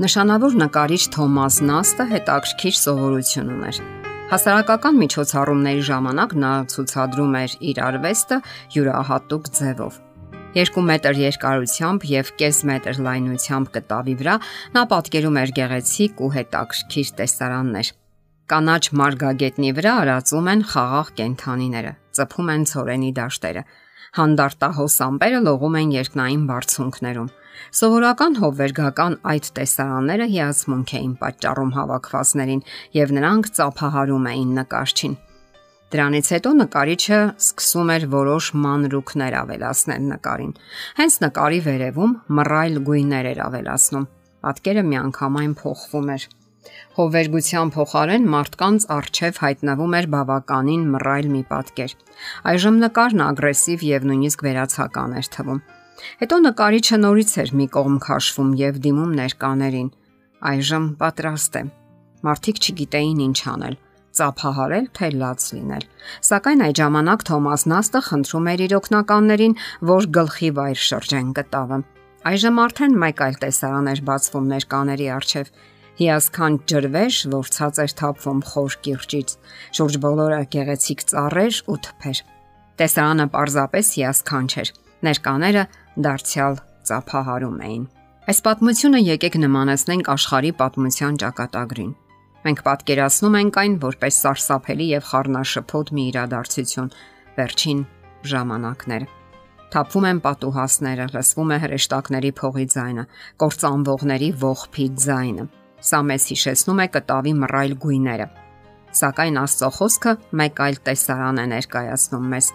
Նշանավոր նկարիչ Թոմաս Նաստը հետաքրքիր սովորություն ուներ։ Հասարակական միջոցառումների ժամանակ նա ցուցադրում էր իր արվեստը յուրահատուկ ձևով։ 2 մետր երկարությամբ եւ կես մետր լայնությամբ կտավի վրա նա պատկերում էր գեղեցիկ ու հետաքրքիր տեսարաններ։ Կանաչ մարգագետնի վրա արածում են խաղաղ կենթանիները, ծփում են ծորենի դաշտերը։ Հանդարտահոս ամպերը լողում են երկնային բարձունքներում։ Սովորական հովվերգական այդ տեսարանները հիացմունք էին պատճառում հավաքվածներին եւ նրանք ծափահարում էին նկարչին։ Դրանից հետո նկարիչը սկսում էր որոշ մանրուքներ ավելացնել նկարին։ Հենց նկարի վերևում մռայլ գույներ էր ավելացնում։ Պատկերը միանգամայն փոխվում էր։ Հովվերգության փոխարեն մարդկանց արչև հայտնվում էր բավականին մռայլ մի պատկեր։ Այժմ նկարն ագրեսիվ եւ նույնիսկ վերացական էր թվում։ Հետո նկարիչը նորից էր մի կողմ քաշվում եւ դիմում ներկաներին։ Այժմ պատրաստ է։ Մարդիկ չգիտեին ինչ անել ծափահարել թե լաց լինել։ Սակայն այդ ժամանակ Թոմաս Նաստը խնդրում էր իր օկնականներին, որ գլխի վայր շրջեն կտավը։ Այժմ արդեն մեկ այլ տեսարան էր բացվում ներկաների առջև։ Հիասքանչ ջրվեժ, որ ցած էր թափվում խոր կիրճից։ Շուրջ բոլորը գեղեցիկ ծառեր ու թփեր։ Տեսարանը պարզապես հիասքանչ էր։ Ներկաները դարձյալ ծափահարում էին։ Այս պատմությունը եկեք նմանացնենք աշխարհի պատմության ճակատագրին։ Մենք պատկերացնում ենք այն որպես սարսափելի եւ խառնաշփոթ մի իրադարձություն վերջին ժամանակներ։ Թափվում են պատուհասները, լսվում է հրեշտակների փողի ձայնը, կործանվողների ողբի ձայնը։ Սա մեզ հիշեցնում է կտավի մռայլ գույները։ Սակայն Աստծո խոսքը մեկ այլ տեսարան է ներկայացնում մեզ։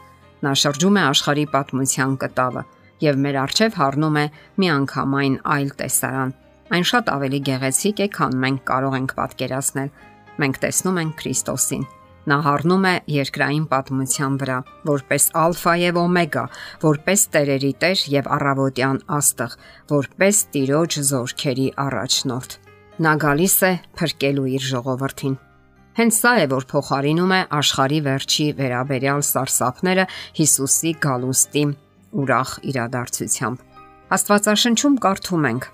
Նա շրջում է աշխարհի պատմության կտավը եւ մեր արջև հառնում է միանգամայն այլ տեսարան։ Այն շատ ավելի գեղեցիկ է, քան մենք կարող ենք պատկերացնել։ Մենք տեսնում ենք Քրիստոսին։ Նա հառնում է երկրային պատմության վրա, որպես ալֆա եւ օմեգա, որպես տերերի տեր եւ առավոտյան աստղ, որպես տիրոջ զորքերի առաջնորդ։ Նա գալիս է փրկելու իր ժողովրդին։ Հենց սա է, որ փոխարինում է աշխարի վերջի վերաբերյալ սարսափները Հիսուսի գալուստի ուրախ իրադարձությամբ։ Աստվածաշնչում կարդում ենք.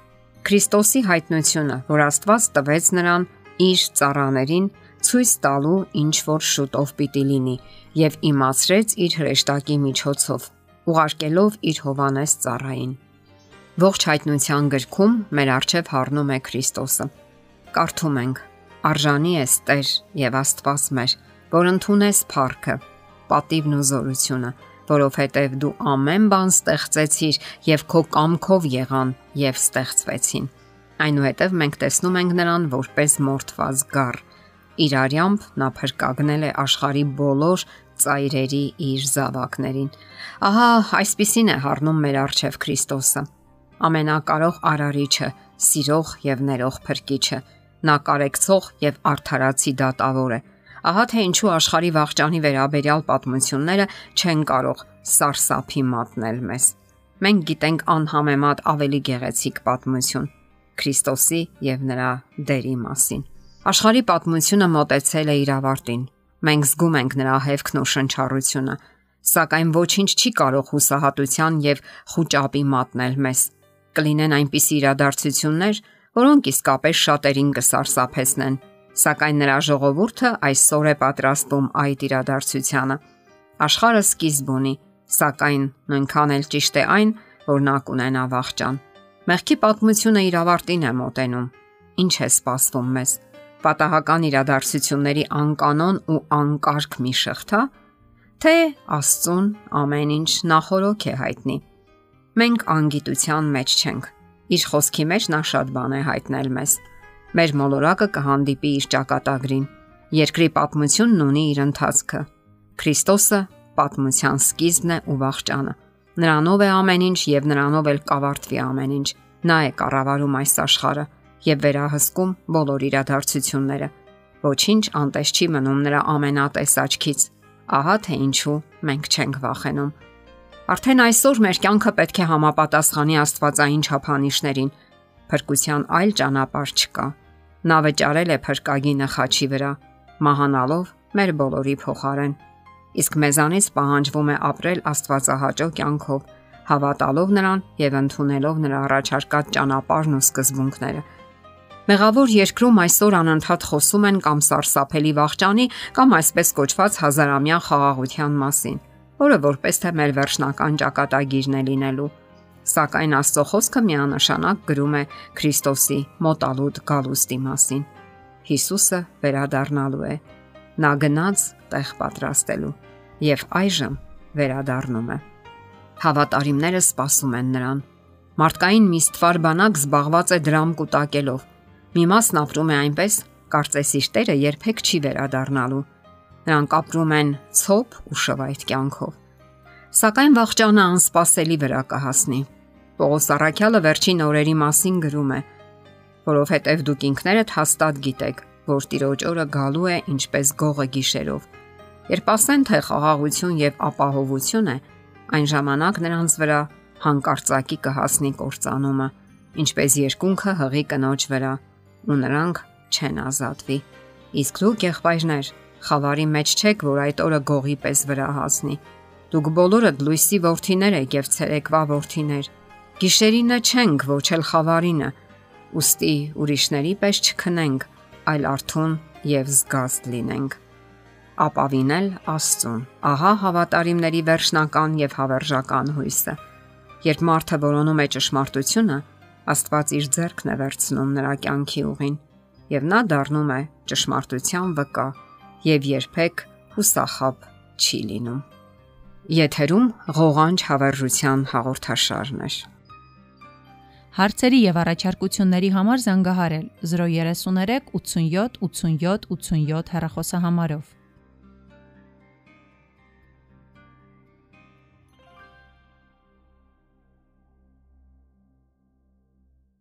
Քրիստոսի հայտնությունը, որ Աստված տվեց նրան իր ծառաներին ցույց տալու ինչ որ շուտով պիտի լինի եւ իմացրեց իր հրեշտակի միջոցով, ուղարկելով իր Հովանես ծառային։ Ողջ հայտնության գրքում մեր արչև հառնում է Քրիստոսը։ Կարդում ենք. Արժանի ես Տեր եւ Աստված մեր, որ ընդունես փառքը, պատիվն ու զորությունը, որովհետև դու ամեն բան ստեղծեցիր եւ քո կամքով եղան եւ ստեղծվեցին։ Այնուհետև մենք տեսնում ենք նրան որպես մորթված գառ։ Իր արյամբ նա փրկagնել է աշխարի բոլոր ծայրերի իր զավակներին։ Ահա այսպիսին է հառնում մեր արչև Քրիստոսը։ Ամենակարող արարիչը, սիրող եւ ներող փրկիչը։ Նա կարեկցող եւ արդարացի դատավոր է Ահա թե ինչու աշխարի վաղճանի վերաբերյալ պատմությունները չեն կարող սարսափի մատնել մեզ։ Մենք գիտենք անհամեմատ ավելի գեղեցիկ պատմություն Քրիստոսի եւ նրա դերի մասին։ Աշխարի պատմությունը մոտեցել է իր ավարտին։ Մենք զգում ենք նրա հևքն ու շնչառությունը, սակայն ոչինչ չի կարող հուսահատության եւ խոճապի մատնել մեզ։ Կլինեն այնպիսի իրադարձություններ, որոնք իսկապես շատերին կսարսափեցնեն Սակայն նրա ժողովուրդը այսօր է պատրաստվում այդ իրադարձությանը։ Աշխարհը սկիզբ ունի, սակայն նույնքան էլ ճիշտ է այն, որ նա կունենա վաղճան։ Մեղքի պատմությունը իր ավարտին է մոտենում։ Ինչ է սպասվում մեզ։ Պատահական իրադարձությունների անկանոն ու անկարգ մի շղթա, թե Աստծուն ամեն ինչ նախորոք է հայտնի։ Մենք անգիտության մեջ չենք։ Իր խոսքի մեջ նա շատ բան է հայտնել մեզ Մեր մոլորակը կհանդիպի իր ճակատագրին։ Երկրի պատմությունն ունի իր ընթացքը։ Քրիստոսը պատմության սկիզբն է ու վաղճանը։ Նրանով է ամեն ինչ եւ նրանով էլ կավարտվի ամեն ինչ։ Նա է կառավարում այս աշխարհը եւ վերահսկում բոլոր իրադարձությունները։ Ոչինչ անտես չի մնում նրա ամենատես աչքից։ Ահա թե ինչու մենք չենք վախենում։ Արդեն այսօր մեր կյանքը պետք է համապատասխանի Աստվածային չափանիշներին։ Փրկության այլ ճանապարհ չկա։ Նա վճարել է փրկագինը խաչի վրա, մահանալով մեր բոլորի փոխարեն։ Իսկ մեզանից պահանջվում է ապրել Աստվածահաճո կյանքով, հավատալով նրան եւ ընդունելով նրա առաջարկած ճանապարհն ու սկզբունքները։ Մեղավոր երկրում այսօր անընդհատ խոսում են կամ սարսափելի վաղճանի կամ այսպես կոչված հազարամյա խաղաղության մասին, որը որպես թե մեր վերջնական ճակատագիրն է լինելու։ Սակայն Աստծո խոսքը միանշանակ գրում է Քրիստոսի մոտալուտ գալուստի մասին։ Հիսուսը վերադառնալու է։ Նա գնաց տեղ պատրաստելու եւ այժմ վերադառնում է։ Հավատարիմները սպասում են նրան։ Մարդկային միստվար բանակ զբաղված է դրամ կուտակելով։ Մի մասն ապրում է այնպես, կարծես իր տերը երբեք չի վերադառնալու։ Նրանք ապրում են ցոփ ու շվայտ կյանքով։ Սակայն վաղճանը անսպասելի վրա կհասնի։ Պողոս Արաքյալը վերջին օրերի մասին գրում է. որովհետև դուք ինքներդ հաստատ գիտեք, որ Տիրոջ օրը գալու է ինչպես գողը գիշերով։ Երբ ասեն թե խաղաղություն եւ ապահովություն է, այն ժամանակ նրանց վրա հանկարծակի կհասնի կործանումը, ինչպես երկունքը հղի կնոջ վրա ու նրանք չեն ազատվի։ Իսկ դուք եղբայրներ, խավարի մեջ չեք, որ այդ օրը գողի պես վրա հասնի։ Դուք բոլորդ լույսի ворթիներ եք եւ ցերեկվա ворթիներ։ Գիշերինը չենք, ոչ էլ խավարինը։ Ոստի ուրիշների պես չքնենք, այլ արթուն եւ զգաստ լինենք։ Ապավինել Աստծուն։ Ահա հավատարիմների վերջնական եւ հավերժական հույսը։ Երբ մարդը որոնում է ճշմարտությունը, Աստված իր ձեռքն է վերցնում նրա կյանքի ուղին եւ նա դառնում է ճշմարտության վկա եւ երբեք հուսախապ չի լինում։ Եթերում ղողանջ հավերժության հաղորդաշարն է։ Հարցերի եւ առաջարկությունների համար զանգահարել 033 87 87 87 հեռախոսահամարով։